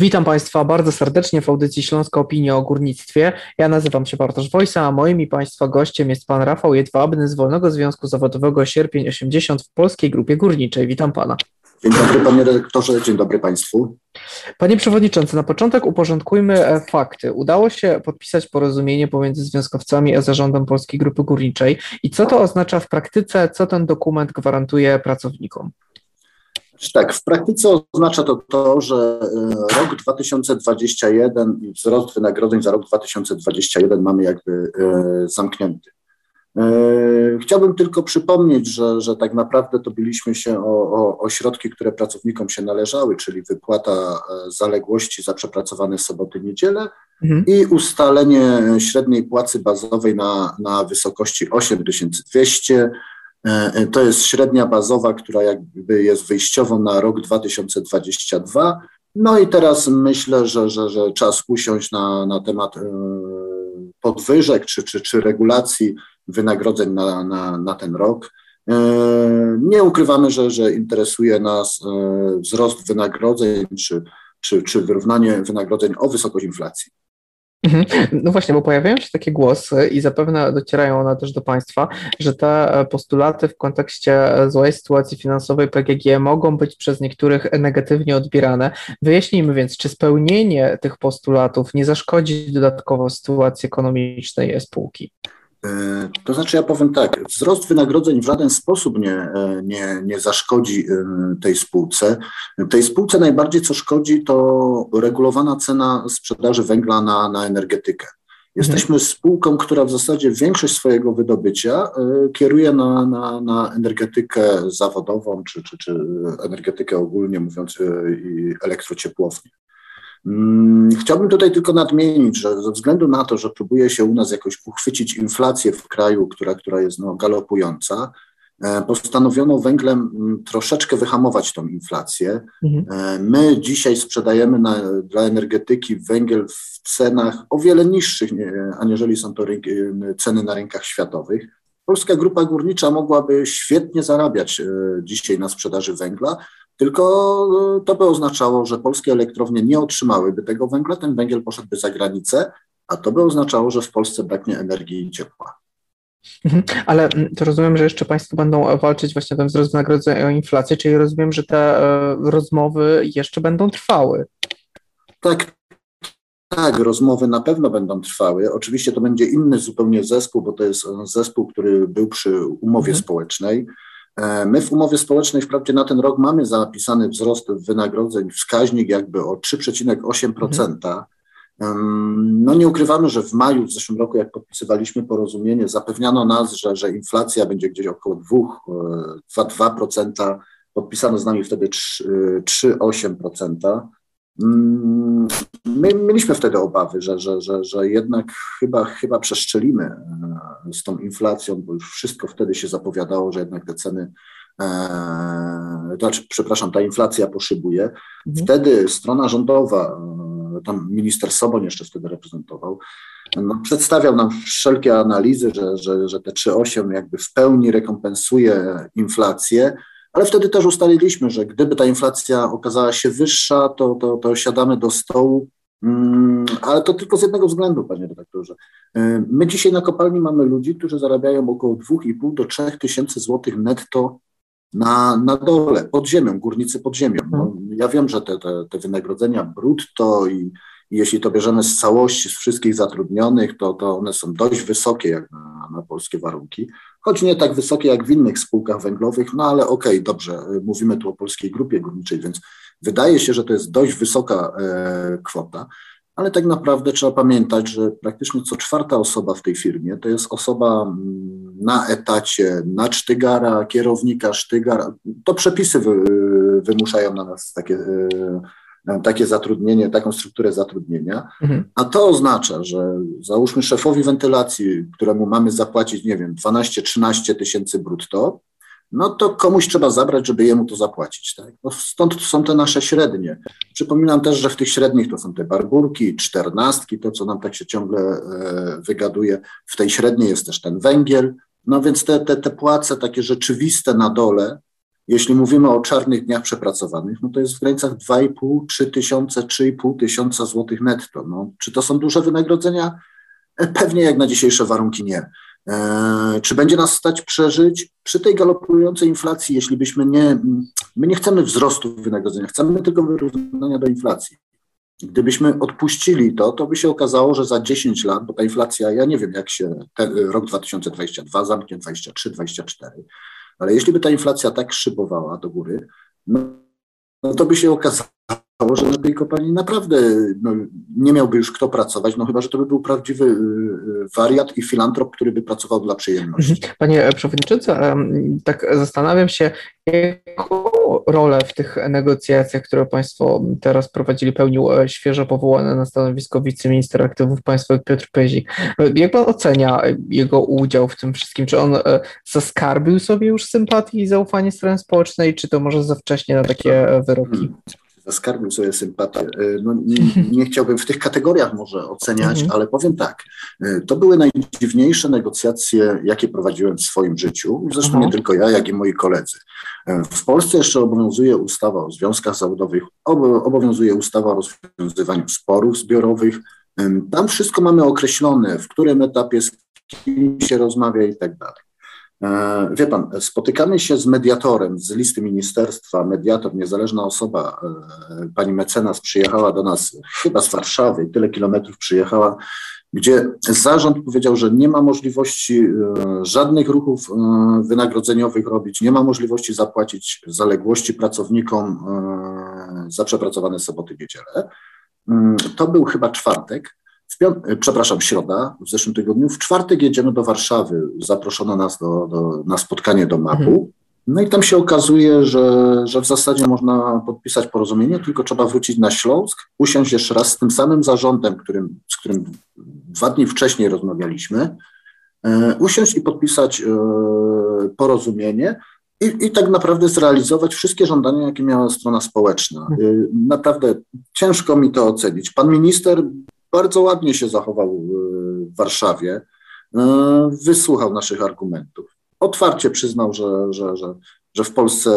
Witam Państwa bardzo serdecznie w audycji Śląska Opinia o Górnictwie. Ja nazywam się Bartosz Wojsa, a moim i Państwa gościem jest Pan Rafał Jedwabny z Wolnego Związku Zawodowego Sierpień 80 w Polskiej Grupie Górniczej. Witam Pana. Dzień dobry Panie Redaktorze, dzień dobry Państwu. Panie Przewodniczący, na początek uporządkujmy e, fakty. Udało się podpisać porozumienie pomiędzy związkowcami a zarządem Polskiej Grupy Górniczej. I co to oznacza w praktyce, co ten dokument gwarantuje pracownikom? Tak, w praktyce oznacza to to, że e, rok 2021 i wzrost wynagrodzeń za rok 2021 mamy jakby e, zamknięty. E, chciałbym tylko przypomnieć, że, że tak naprawdę to biliśmy się o, o, o środki, które pracownikom się należały, czyli wypłata zaległości za przepracowane soboty, niedzielę mhm. i ustalenie średniej płacy bazowej na, na wysokości 8200 E, e, to jest średnia bazowa, która jakby jest wyjściową na rok 2022. No i teraz myślę, że, że, że czas usiąść na, na temat e, podwyżek czy, czy, czy regulacji wynagrodzeń na, na, na ten rok. Nie ukrywamy, że, że interesuje nas wzrost wynagrodzeń czy, czy, czy wyrównanie wynagrodzeń o wysokość inflacji. Mhm. No właśnie, bo pojawiają się takie głosy i zapewne docierają one też do Państwa, że te e, postulaty w kontekście e, złej sytuacji finansowej PGG mogą być przez niektórych negatywnie odbierane. Wyjaśnijmy więc, czy spełnienie tych postulatów nie zaszkodzi dodatkowo sytuacji ekonomicznej spółki? E, to znaczy, ja powiem tak, wzrost wynagrodzeń w żaden sposób nie, e, nie, nie zaszkodzi e, tej spółce. Tej spółce najbardziej co szkodzi, to regulowana cena sprzedaży węgla na, na energetykę. Jesteśmy mhm. spółką, która w zasadzie większość swojego wydobycia kieruje na, na, na energetykę zawodową, czy, czy, czy energetykę ogólnie mówiąc, i elektrociepłownię. Mm, chciałbym tutaj tylko nadmienić, że ze względu na to, że próbuje się u nas jakoś uchwycić inflację w kraju, która, która jest no, galopująca, e, postanowiono węglem mm, troszeczkę wyhamować tą inflację. Mhm. E, my dzisiaj sprzedajemy na, dla energetyki węgiel w cenach o wiele niższych, aniżeli są to rynki, ceny na rynkach światowych. Polska Grupa Górnicza mogłaby świetnie zarabiać e, dzisiaj na sprzedaży węgla, tylko e, to by oznaczało, że polskie elektrownie nie otrzymałyby tego węgla, ten węgiel poszedłby za granicę, a to by oznaczało, że w Polsce braknie energii i ciepła. Mhm. Ale mm, to rozumiem, że jeszcze Państwo będą walczyć właśnie ten wzrost wynagrodzeń o inflację, czyli rozumiem, że te e, rozmowy jeszcze będą trwały. Tak, tak, rozmowy na pewno będą trwały. Oczywiście to będzie inny zupełnie zespół, bo to jest zespół, który był przy umowie mhm. społecznej. E, my w umowie społecznej wprawdzie na ten rok mamy zapisany wzrost wynagrodzeń, wskaźnik jakby o 3,8%. Mhm. No nie ukrywamy, że w maju w zeszłym roku, jak podpisywaliśmy porozumienie, zapewniano nas, że, że inflacja będzie gdzieś około 2%, 2%. E, Podpisano z nami wtedy 3,8%. Mm, my mieliśmy wtedy obawy, że, że, że, że jednak chyba, chyba przeszczelimy e, z tą inflacją, bo już wszystko wtedy się zapowiadało, że jednak te ceny, e, znaczy, przepraszam, ta inflacja poszybuje. Mhm. Wtedy strona rządowa, e, tam minister Soboń jeszcze wtedy reprezentował, no, przedstawiał nam wszelkie analizy, że, że, że te 3,8 jakby w pełni rekompensuje inflację, ale wtedy też ustaliliśmy, że gdyby ta inflacja okazała się wyższa, to, to, to siadamy do stołu, mm, ale to tylko z jednego względu, panie redaktorze. Y, my dzisiaj na kopalni mamy ludzi, którzy zarabiają około 2,5 do 3 tysięcy złotych netto na, na dole, pod ziemią, górnicy pod ziemią. No, mhm. ja wiem, że te, te, te wynagrodzenia brutto i, i jeśli to bierzemy z całości, z wszystkich zatrudnionych, to, to one są dość wysokie jak na, na polskie warunki choć nie tak wysokie jak w innych spółkach węglowych, no ale okej, okay, dobrze, mówimy tu o polskiej grupie górniczej, więc wydaje się, że to jest dość wysoka e, kwota, ale tak naprawdę trzeba pamiętać, że praktycznie co czwarta osoba w tej firmie to jest osoba mm, na etacie, na sztygara, kierownika sztygar. To przepisy wy, wymuszają na nas takie e, takie zatrudnienie, taką strukturę zatrudnienia, mhm. a to oznacza, że załóżmy szefowi wentylacji, któremu mamy zapłacić, nie wiem, 12-13 tysięcy brutto, no to komuś trzeba zabrać, żeby jemu to zapłacić. Tak? No stąd są te nasze średnie. Przypominam też, że w tych średnich to są te barburki, czternastki, to co nam tak się ciągle e, wygaduje. W tej średniej jest też ten węgiel. No więc te, te, te płace takie rzeczywiste na dole, jeśli mówimy o czarnych dniach przepracowanych, no to jest w granicach 2,5, 3 tysiące, 3,5 tysiąca złotych netto. No, czy to są duże wynagrodzenia? E, pewnie jak na dzisiejsze warunki nie. E, czy będzie nas stać przeżyć przy tej galopującej inflacji, jeśli byśmy nie, my nie chcemy wzrostu wynagrodzenia, chcemy tylko wyrównania do inflacji. Gdybyśmy odpuścili to, to by się okazało, że za 10 lat, bo ta inflacja, ja nie wiem, jak się rok 2022 zamknie, 23, 24, ale jeśli by ta inflacja tak szybowała do góry, no, no to by się okazało, że na tej kopalni naprawdę no, nie miałby już kto pracować, no chyba, że to by był prawdziwy y, y, wariat i filantrop, który by pracował dla przyjemności. Mhm. Panie Przewodniczący, tak zastanawiam się, jaką rolę w tych negocjacjach, które Państwo teraz prowadzili, pełnił e, świeżo powołany na stanowisko wiceminister aktywów państwowych Piotr Pyzik. Jak Pan ocenia jego udział w tym wszystkim? Czy on e, zaskarbił sobie już sympatii i zaufanie strony społecznej, czy to może za wcześnie na takie wyroki? Zaskarbił sobie sympatię. E, no, nie, nie, chciałbym w tych kategoriach może oceniać, mhm. ale powiem tak, e, to były najdziwniejsze negocjacje, jakie prowadziłem w swoim życiu, zresztą mhm. nie tylko ja, jak i moi koledzy. E, w Polsce jeszcze obowiązuje ustawa o związkach zawodowych, obowiązuje ustawa o rozwiązywaniu sporów zbiorowych. Tam wszystko mamy określone, w którym etapie z kim się rozmawia i tak dalej. E, wie pan, spotykamy się z mediatorem z listy ministerstwa. Mediator, niezależna osoba, e, pani mecenas przyjechała do nas chyba z Warszawy, tyle kilometrów przyjechała, gdzie zarząd powiedział, że nie ma możliwości e, żadnych ruchów wynagrodzeniowych robić, nie ma możliwości zapłacić zaległości pracownikom za przepracowane soboty, niedziele. To był chyba czwartek. E, przepraszam, środa w zeszłym tygodniu. W czwartek jedziemy do Warszawy. Zaproszono nas do, do na spotkanie do MAP-u. Mhm. No i tam się okazuje, że, że w zasadzie można podpisać porozumienie, tylko trzeba wrócić na Śląsk, usiąść jeszcze raz z tym samym zarządem, którym, z którym dwa dni wcześniej rozmawialiśmy, e, usiąść i podpisać e, porozumienie i, i tak naprawdę zrealizować wszystkie żądania, jakie miała strona społeczna. E, naprawdę ciężko mi to ocenić. Pan minister bardzo ładnie się zachował e, w Warszawie, e, wysłuchał naszych argumentów. Otwarcie przyznał, że, że, że, że w Polsce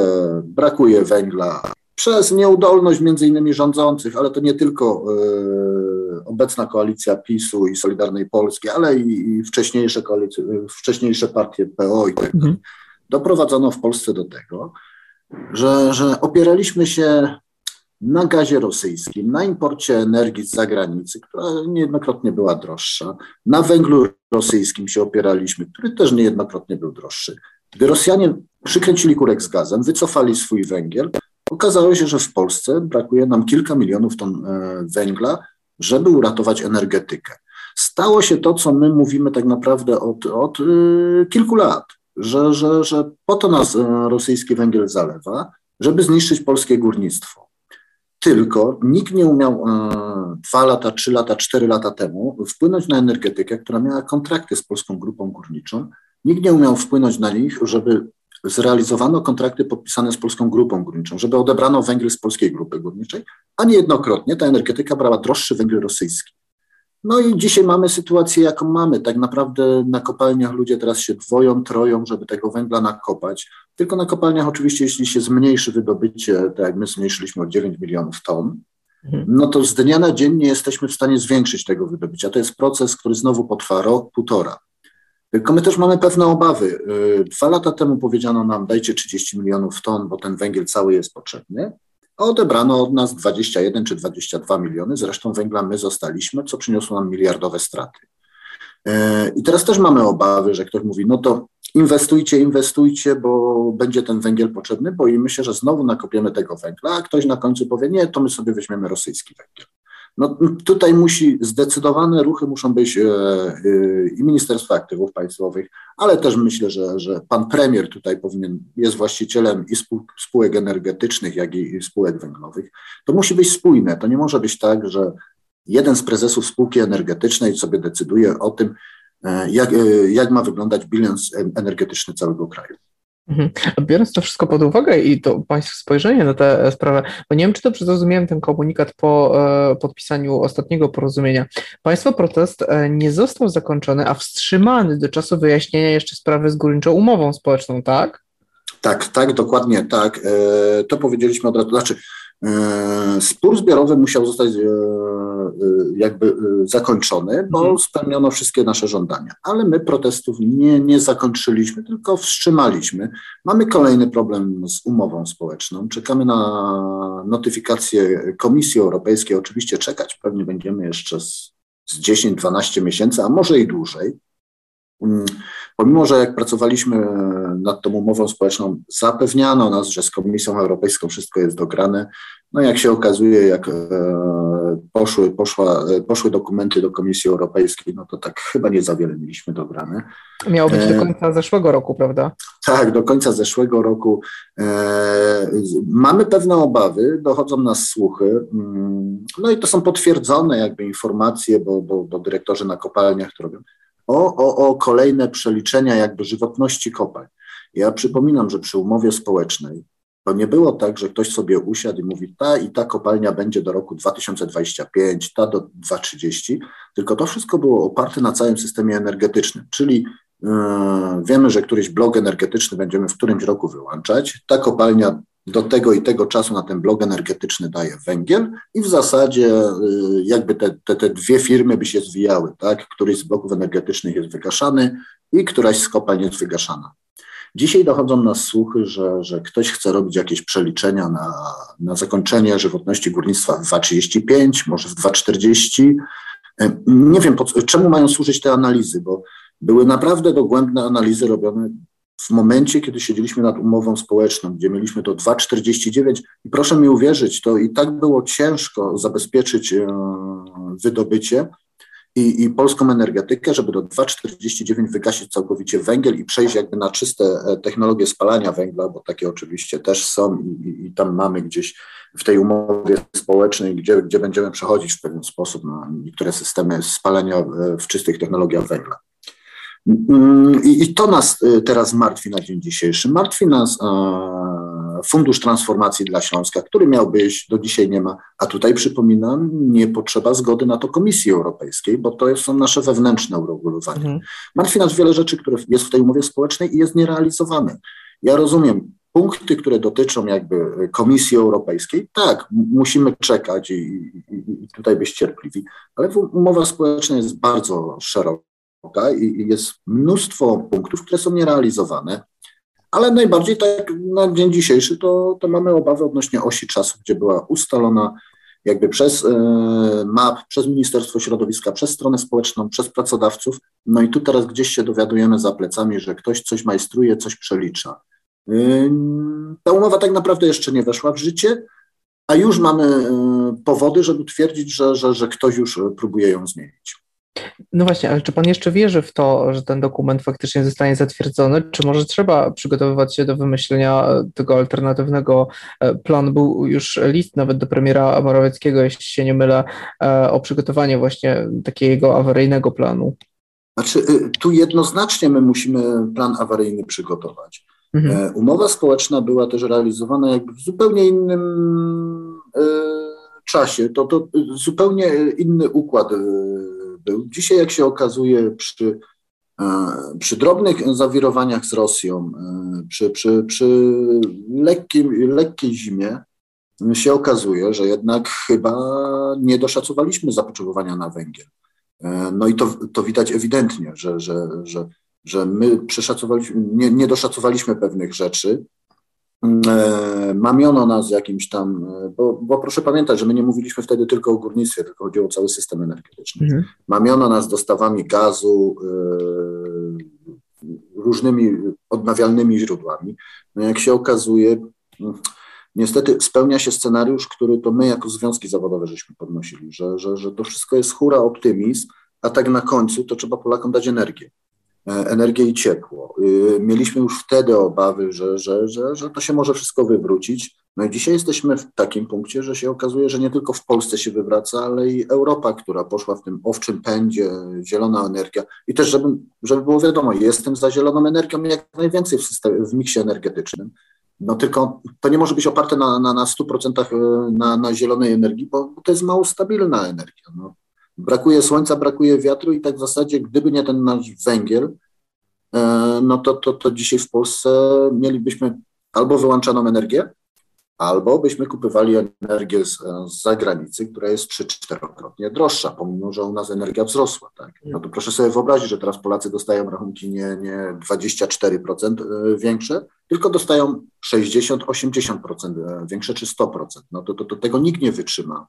brakuje węgla przez nieudolność między innymi rządzących, ale to nie tylko y, obecna koalicja PiSu i Solidarnej Polski, ale i, i wcześniejsze, koalicje, wcześniejsze partie PO i tak dalej. Doprowadzono w Polsce do tego, że, że opieraliśmy się na gazie rosyjskim, na imporcie energii z zagranicy, która niejednokrotnie była droższa, na węglu rosyjskim się opieraliśmy, który też niejednokrotnie był droższy. Gdy Rosjanie przykręcili kurek z gazem, wycofali swój węgiel, okazało się, że w Polsce brakuje nam kilka milionów ton e, węgla, żeby uratować energetykę. Stało się to, co my mówimy tak naprawdę od, od yy, kilku lat, że, że, że po to nas e, rosyjski węgiel zalewa, żeby zniszczyć polskie górnictwo. Tylko nikt nie umiał e, dwa lata, trzy lata, cztery lata temu wpłynąć na energetykę, która miała kontrakty z Polską Grupą Górniczą. Nikt nie umiał wpłynąć na nich, żeby zrealizowano kontrakty podpisane z Polską Grupą Górniczą, żeby odebrano węgiel z Polskiej Grupy Górniczej, a niejednokrotnie ta energetyka brała droższy węgiel rosyjski. No i dzisiaj mamy sytuację, jaką mamy. Tak naprawdę na kopalniach ludzie teraz się dwoją, troją, żeby tego węgla nakopać. Tylko na kopalniach oczywiście, jeśli się zmniejszy wydobycie, tak jak my zmniejszyliśmy o 9 milionów ton, mhm. no to z dnia na dzień nie jesteśmy w stanie zwiększyć tego wydobycia. To jest proces, który znowu potrwa rok, półtora. Tylko my też mamy pewne obawy. Y, dwa lata temu powiedziano nam, dajcie 30 milionów ton, bo ten węgiel cały jest potrzebny odebrano od nas 21 czy 22 miliony. Zresztą węgla my zostaliśmy, co przyniosło nam miliardowe straty. E, I teraz też mamy obawy, że ktoś mówi, no to inwestujcie, inwestujcie, bo będzie ten węgiel potrzebny. Boimy się, że znowu nakopiemy tego węgla, a ktoś na końcu powie, nie, to my sobie weźmiemy rosyjski węgiel. No, tutaj musi, zdecydowane ruchy muszą być e, e, i Ministerstwa Aktywów Państwowych, ale też myślę, że, że pan premier tutaj powinien, jest właścicielem i spółek energetycznych, jak i spółek węglowych. To musi być spójne. To nie może być tak, że jeden z prezesów spółki energetycznej sobie decyduje o tym, e, jak, jak ma wyglądać bilans energetyczny całego kraju. Mhm. Biorąc to wszystko pod uwagę i to Państwa spojrzenie na tę sprawę, bo nie wiem, czy dobrze zrozumiałem ten komunikat po e, podpisaniu ostatniego porozumienia. Państwa protest e, nie został zakończony, a wstrzymany do czasu wyjaśnienia jeszcze sprawy z górniczą umową społeczną, tak? Tak, tak, dokładnie tak. E, to powiedzieliśmy od razu. Znaczy, e, spór zbiorowy musiał zostać e, jakby zakończony, bo mhm. spełniono wszystkie nasze żądania. Ale my protestów nie, nie zakończyliśmy, tylko wstrzymaliśmy. Mamy kolejny problem z umową społeczną. Czekamy na notyfikację Komisji Europejskiej. Oczywiście czekać pewnie będziemy jeszcze z, z 10-12 miesięcy, a może i dłużej. Pomimo, że jak pracowaliśmy nad tą umową społeczną, zapewniano nas, że z Komisją Europejską wszystko jest dograne. No jak się okazuje, jak e, poszły, poszła, e, poszły dokumenty do Komisji Europejskiej, no to tak chyba nie za wiele mieliśmy dograne. Miało być do e, końca zeszłego roku, prawda? Tak, do końca zeszłego roku. Mamy pewne obawy, dochodzą nas słuchy, mm, no i to są potwierdzone jakby informacje, bo, bo, bo dyrektorzy na kopalniach to robią, o, o, o kolejne przeliczenia jakby żywotności kopalń. Ja przypominam, że przy umowie społecznej to nie było tak, że ktoś sobie usiadł i mówi, ta i ta kopalnia będzie do roku 2025, ta do 2030, tylko to wszystko było oparte na całym systemie energetycznym, czyli yy, wiemy, że któryś blok energetyczny będziemy w którymś roku wyłączać, ta kopalnia do tego i tego czasu na ten blok energetyczny daje węgiel i w zasadzie y, jakby te, te, te dwie firmy by się zwijały, tak? Któryś z bloków energetycznych jest wygaszany i któraś z kopalń jest wygaszana. Dzisiaj dochodzą nas słuchy, że, że ktoś chce robić jakieś przeliczenia na, na zakończenie żywotności górnictwa w 2,35, może w 2,40. Nie wiem, po, czemu mają służyć te analizy, bo były naprawdę dogłębne analizy robione w momencie, kiedy siedzieliśmy nad umową społeczną, gdzie mieliśmy to 2,49 i proszę mi uwierzyć, to i tak było ciężko zabezpieczyć e, wydobycie i, i polską energetykę, żeby do 2,49 wygasić całkowicie węgiel i przejść jakby na czyste e, technologie spalania węgla, bo takie oczywiście też są i, i, i tam mamy gdzieś w tej umowie społecznej, gdzie, gdzie będziemy przechodzić w pewien sposób na niektóre systemy spalania e, w czystych technologiach węgla. Mm, I, to nas y, teraz martwi na dzień dzisiejszy. Martwi nas Fundusz Transformacji dla Śląska, który miał być, do dzisiaj nie ma, a tutaj przypominam, nie potrzeba zgody na to Komisji Europejskiej, bo to są nasze wewnętrzne uregulowania. Mhm. Martwi nas wiele rzeczy, które jest w tej umowie społecznej i jest nierealizowane. Ja rozumiem, punkty, które dotyczą jakby Komisji Europejskiej, tak, musimy czekać i, i, i tutaj być cierpliwi, ale umowa społeczna jest bardzo szeroka i jest mnóstwo punktów, które są nierealizowane, ale najbardziej tak na dzień dzisiejszy to, to mamy obawy odnośnie osi czasu, gdzie była ustalona jakby przez e, MAP, przez Ministerstwo Środowiska, przez stronę społeczną, przez pracodawców. No i tu teraz gdzieś się dowiadujemy za plecami, że ktoś coś majstruje, coś przelicza. E, ta umowa tak naprawdę jeszcze nie weszła w życie, a już mamy e, powody, żeby twierdzić, że, że, że ktoś już próbuje ją zmienić. No właśnie, ale czy pan jeszcze wierzy w to, że ten dokument faktycznie zostanie zatwierdzony, czy może trzeba przygotowywać się do wymyślenia tego alternatywnego e, planu? Był już list nawet do premiera Morawieckiego, jeśli się nie mylę, e, o przygotowanie właśnie takiego awaryjnego planu. Znaczy, y, tu jednoznacznie my musimy plan awaryjny przygotować. Mhm. E, umowa społeczna była też realizowana jakby w zupełnie innym czasie. To, to zupełnie inny układ był. Dzisiaj, jak się okazuje, przy, e, przy drobnych zawirowaniach z Rosją, e, przy, przy, przy lekkim, lekkiej zimie, się okazuje, że jednak chyba nie doszacowaliśmy zapotrzebowania na węgiel. E, no i to, to widać ewidentnie, że, że, że, że my przeszacowaliśmy, nie, nie doszacowaliśmy pewnych rzeczy, mamiono nas jakimś tam, e, bo, bo, proszę pamiętać, że my nie mówiliśmy wtedy tylko o górnictwie, tylko chodziło o cały system energetyczny. Mhm. Mamiono nas dostawami gazu, y, różnymi odnawialnymi źródłami. No jak się okazuje, no, niestety spełnia się scenariusz, który to my jako związki zawodowe żeśmy podnosili, że, że, że to wszystko jest hura optymizm, a tak na końcu to trzeba Polakom dać energię. E, energię i ciepło. Y, mieliśmy już wtedy obawy, że, że, że, że to się może wszystko wywrócić. No i dzisiaj jesteśmy w takim punkcie, że się okazuje, że nie tylko w Polsce się wywraca, ale i Europa, która poszła w tym owczym pędzie, zielona energia. I też, żeby, żeby było wiadomo, jestem za zieloną energią jak najwięcej w, systemie, w miksie energetycznym. No tylko to nie może być oparte na, na, na 100% e, na, na zielonej energii, bo to jest mało stabilna energia. No, Brakuje słońca, brakuje wiatru i tak w zasadzie, gdyby nie ten nasz węgiel, e, no to, to, to dzisiaj w Polsce mielibyśmy albo wyłączoną energię, albo byśmy kupowali energię z, z zagranicy, która jest 3-4-krotnie droższa, pomimo że u nas energia wzrosła. Tak? No to proszę sobie wyobrazić, że teraz Polacy dostają rachunki nie, nie 24% e, większe, tylko dostają 60-80% e, większe czy 100%. No to, to, to tego nikt nie wytrzyma.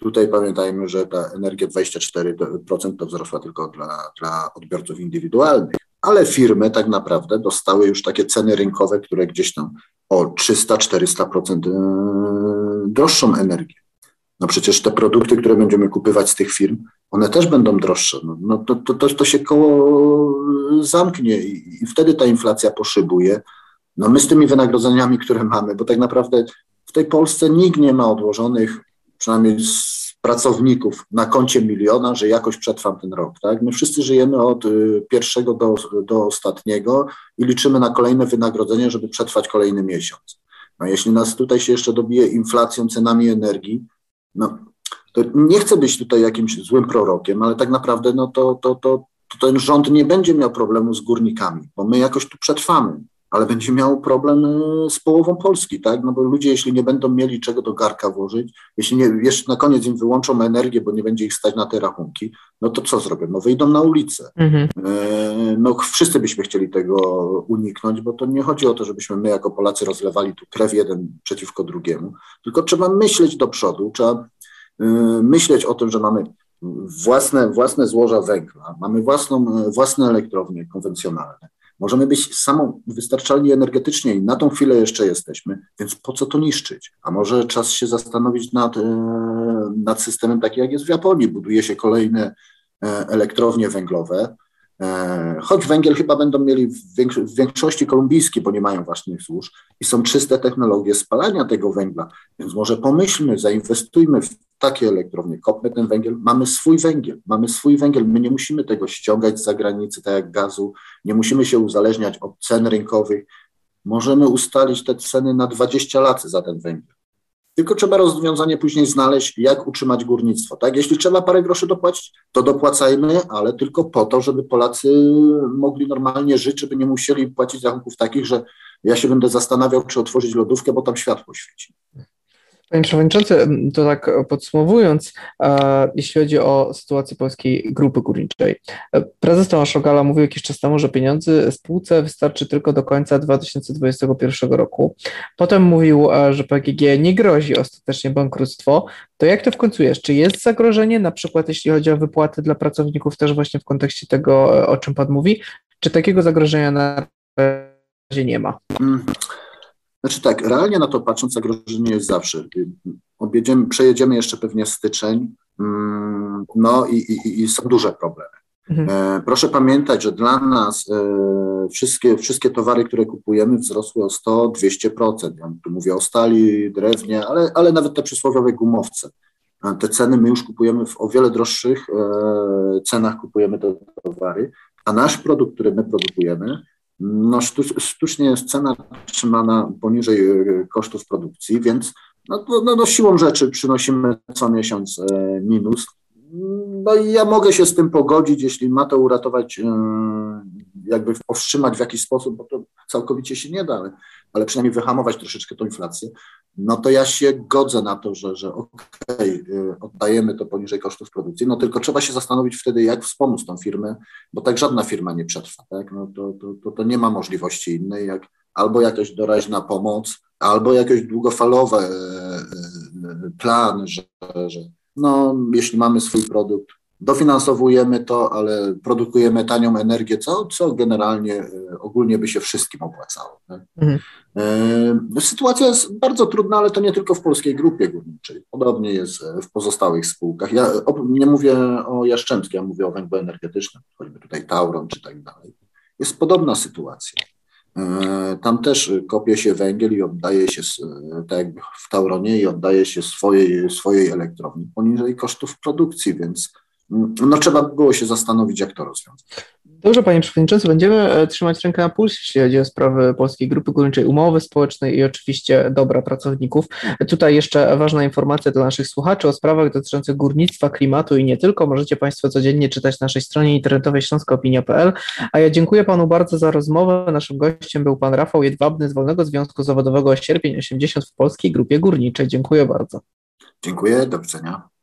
Tutaj pamiętajmy, że ta energia 24% to wzrosła tylko dla, dla odbiorców indywidualnych, ale firmy tak naprawdę dostały już takie ceny rynkowe, które gdzieś tam o 300-400% e, droższą energię. No przecież te produkty, które będziemy kupywać z tych firm, one też będą droższe. No, no to, to, to, to, się koło zamknie i, i wtedy ta inflacja poszybuje. No my z tymi wynagrodzeniami, które mamy, bo tak naprawdę w tej Polsce nikt nie ma odłożonych, przynajmniej z pracowników na koncie miliona, że jakoś przetrwam ten rok. Tak? My wszyscy żyjemy od y, pierwszego do, do ostatniego i liczymy na kolejne wynagrodzenie, żeby przetrwać kolejny miesiąc. No, jeśli nas tutaj się jeszcze dobije inflacją, cenami energii, no, to nie chcę być tutaj jakimś złym prorokiem, ale tak naprawdę no, to, to, to, to ten rząd nie będzie miał problemu z górnikami, bo my jakoś tu przetrwamy ale będzie miał problem y, z połową Polski, tak? No bo ludzie, jeśli nie będą mieli czego do garka włożyć, jeśli nie, jeszcze na koniec im wyłączą energię, bo nie będzie ich stać na te rachunki, no to co zrobią? No wyjdą na ulicę. Mhm. E, no wszyscy byśmy chcieli tego uniknąć, bo to nie chodzi o to, żebyśmy my jako Polacy rozlewali tu krew jeden przeciwko drugiemu, tylko trzeba myśleć do przodu, trzeba y, myśleć o tym, że mamy własne, własne złoża węgla, mamy własną, własne elektrownie konwencjonalne, Możemy być samą wystarczalni energetycznie i na tą chwilę jeszcze jesteśmy, więc po co to niszczyć? A może czas się zastanowić nad, e, nad systemem takim, jak jest w Japonii. Buduje się kolejne e, elektrownie węglowe, choć węgiel chyba będą mieli w większości kolumbijski, bo nie mają własnych złóż i są czyste technologie spalania tego węgla, więc może pomyślmy, zainwestujmy w takie elektrownie, kopmy ten węgiel, mamy swój węgiel, mamy swój węgiel, my nie musimy tego ściągać z zagranicy, tak jak gazu, nie musimy się uzależniać od cen rynkowych, możemy ustalić te ceny na 20 lat za ten węgiel. Tylko trzeba rozwiązanie później znaleźć, jak utrzymać górnictwo. Tak? Jeśli trzeba parę groszy dopłacić, to dopłacajmy, ale tylko po to, żeby Polacy mogli normalnie żyć, żeby nie musieli płacić rachunków takich, że ja się będę zastanawiał, czy otworzyć lodówkę, bo tam światło świeci. Panie Przewodniczący, to tak podsumowując, e, jeśli chodzi o sytuację polskiej grupy górniczej. E, prezes Tomasz Rogala mówił jakiś czas temu, że pieniądze spółce wystarczy tylko do końca 2021 roku. Potem mówił, e, że PGG nie grozi ostatecznie bankructwo. To jak to w końcu jest? Czy jest zagrożenie, na przykład jeśli chodzi o wypłaty dla pracowników, też właśnie w kontekście tego, o czym Pan mówi? Czy takiego zagrożenia na razie nie ma? Mm. Znaczy tak, realnie na to patrząc, zagrożenie jest zawsze. Objedziemy, przejedziemy jeszcze pewnie styczeń, mm, no i, i, i są duże problemy. Mhm. E, proszę pamiętać, że dla nas e, wszystkie, wszystkie towary, które kupujemy, wzrosły o 100-200%. Ja tu mówię o stali, drewnie, ale, ale nawet te przysłowiowe gumowce. E, te ceny my już kupujemy w o wiele droższych cenach, kupujemy te towary, a nasz produkt, który my produkujemy, no, sztucznie jest cena trzymana poniżej e, kosztów produkcji, więc no, no, no, siłą rzeczy przynosimy co miesiąc e, minus. No i ja mogę się z tym pogodzić, jeśli ma to uratować, e, jakby powstrzymać w jakiś sposób, bo to całkowicie się nie da, ale, ale przynajmniej wyhamować troszeczkę tą inflację, no to ja się godzę na to, że, że okej, okay, oddajemy to poniżej kosztów produkcji, no tylko trzeba się zastanowić wtedy, jak wspomóc tą firmę, bo tak żadna firma nie przetrwa, tak? No to, to, to, to nie ma możliwości innej, jak albo jakaś doraźna pomoc, albo jakiś długofalowy e, e, plan, że, że no, jeśli mamy swój produkt, dofinansowujemy to, ale produkujemy tanią energię, co, co generalnie e, ogólnie by się wszystkim opłacało. Mhm. E, sytuacja jest bardzo trudna, ale to nie tylko w polskiej grupie górniczej. Podobnie jest w pozostałych spółkach. Ja nie mówię o Jaszczębskiej, ja mówię o węglu energetycznym, choćby tutaj Tauron czy tak dalej. Jest podobna sytuacja. E, tam też kopie się węgiel i oddaje się, tak jakby w Tauronie, i oddaje się swojej, swojej elektrowni poniżej kosztów produkcji, więc no trzeba by było się zastanowić, jak to rozwiązać. Dobrze, panie przewodniczący, będziemy e, trzymać rękę na pulsie, jeśli chodzi o sprawy Polskiej Grupy Górniczej, umowy społecznej i oczywiście dobra pracowników. Tutaj jeszcze ważna informacja dla naszych słuchaczy o sprawach dotyczących górnictwa, klimatu i nie tylko. Możecie Państwo codziennie czytać na naszej stronie internetowej śląskoopinia.pl. A ja dziękuję Panu bardzo za rozmowę. Naszym gościem był Pan Rafał Jedwabny z Wolnego Związku Zawodowego Sierpień 80 w Polskiej Grupie Górniczej. Dziękuję bardzo. Dziękuję, do widzenia.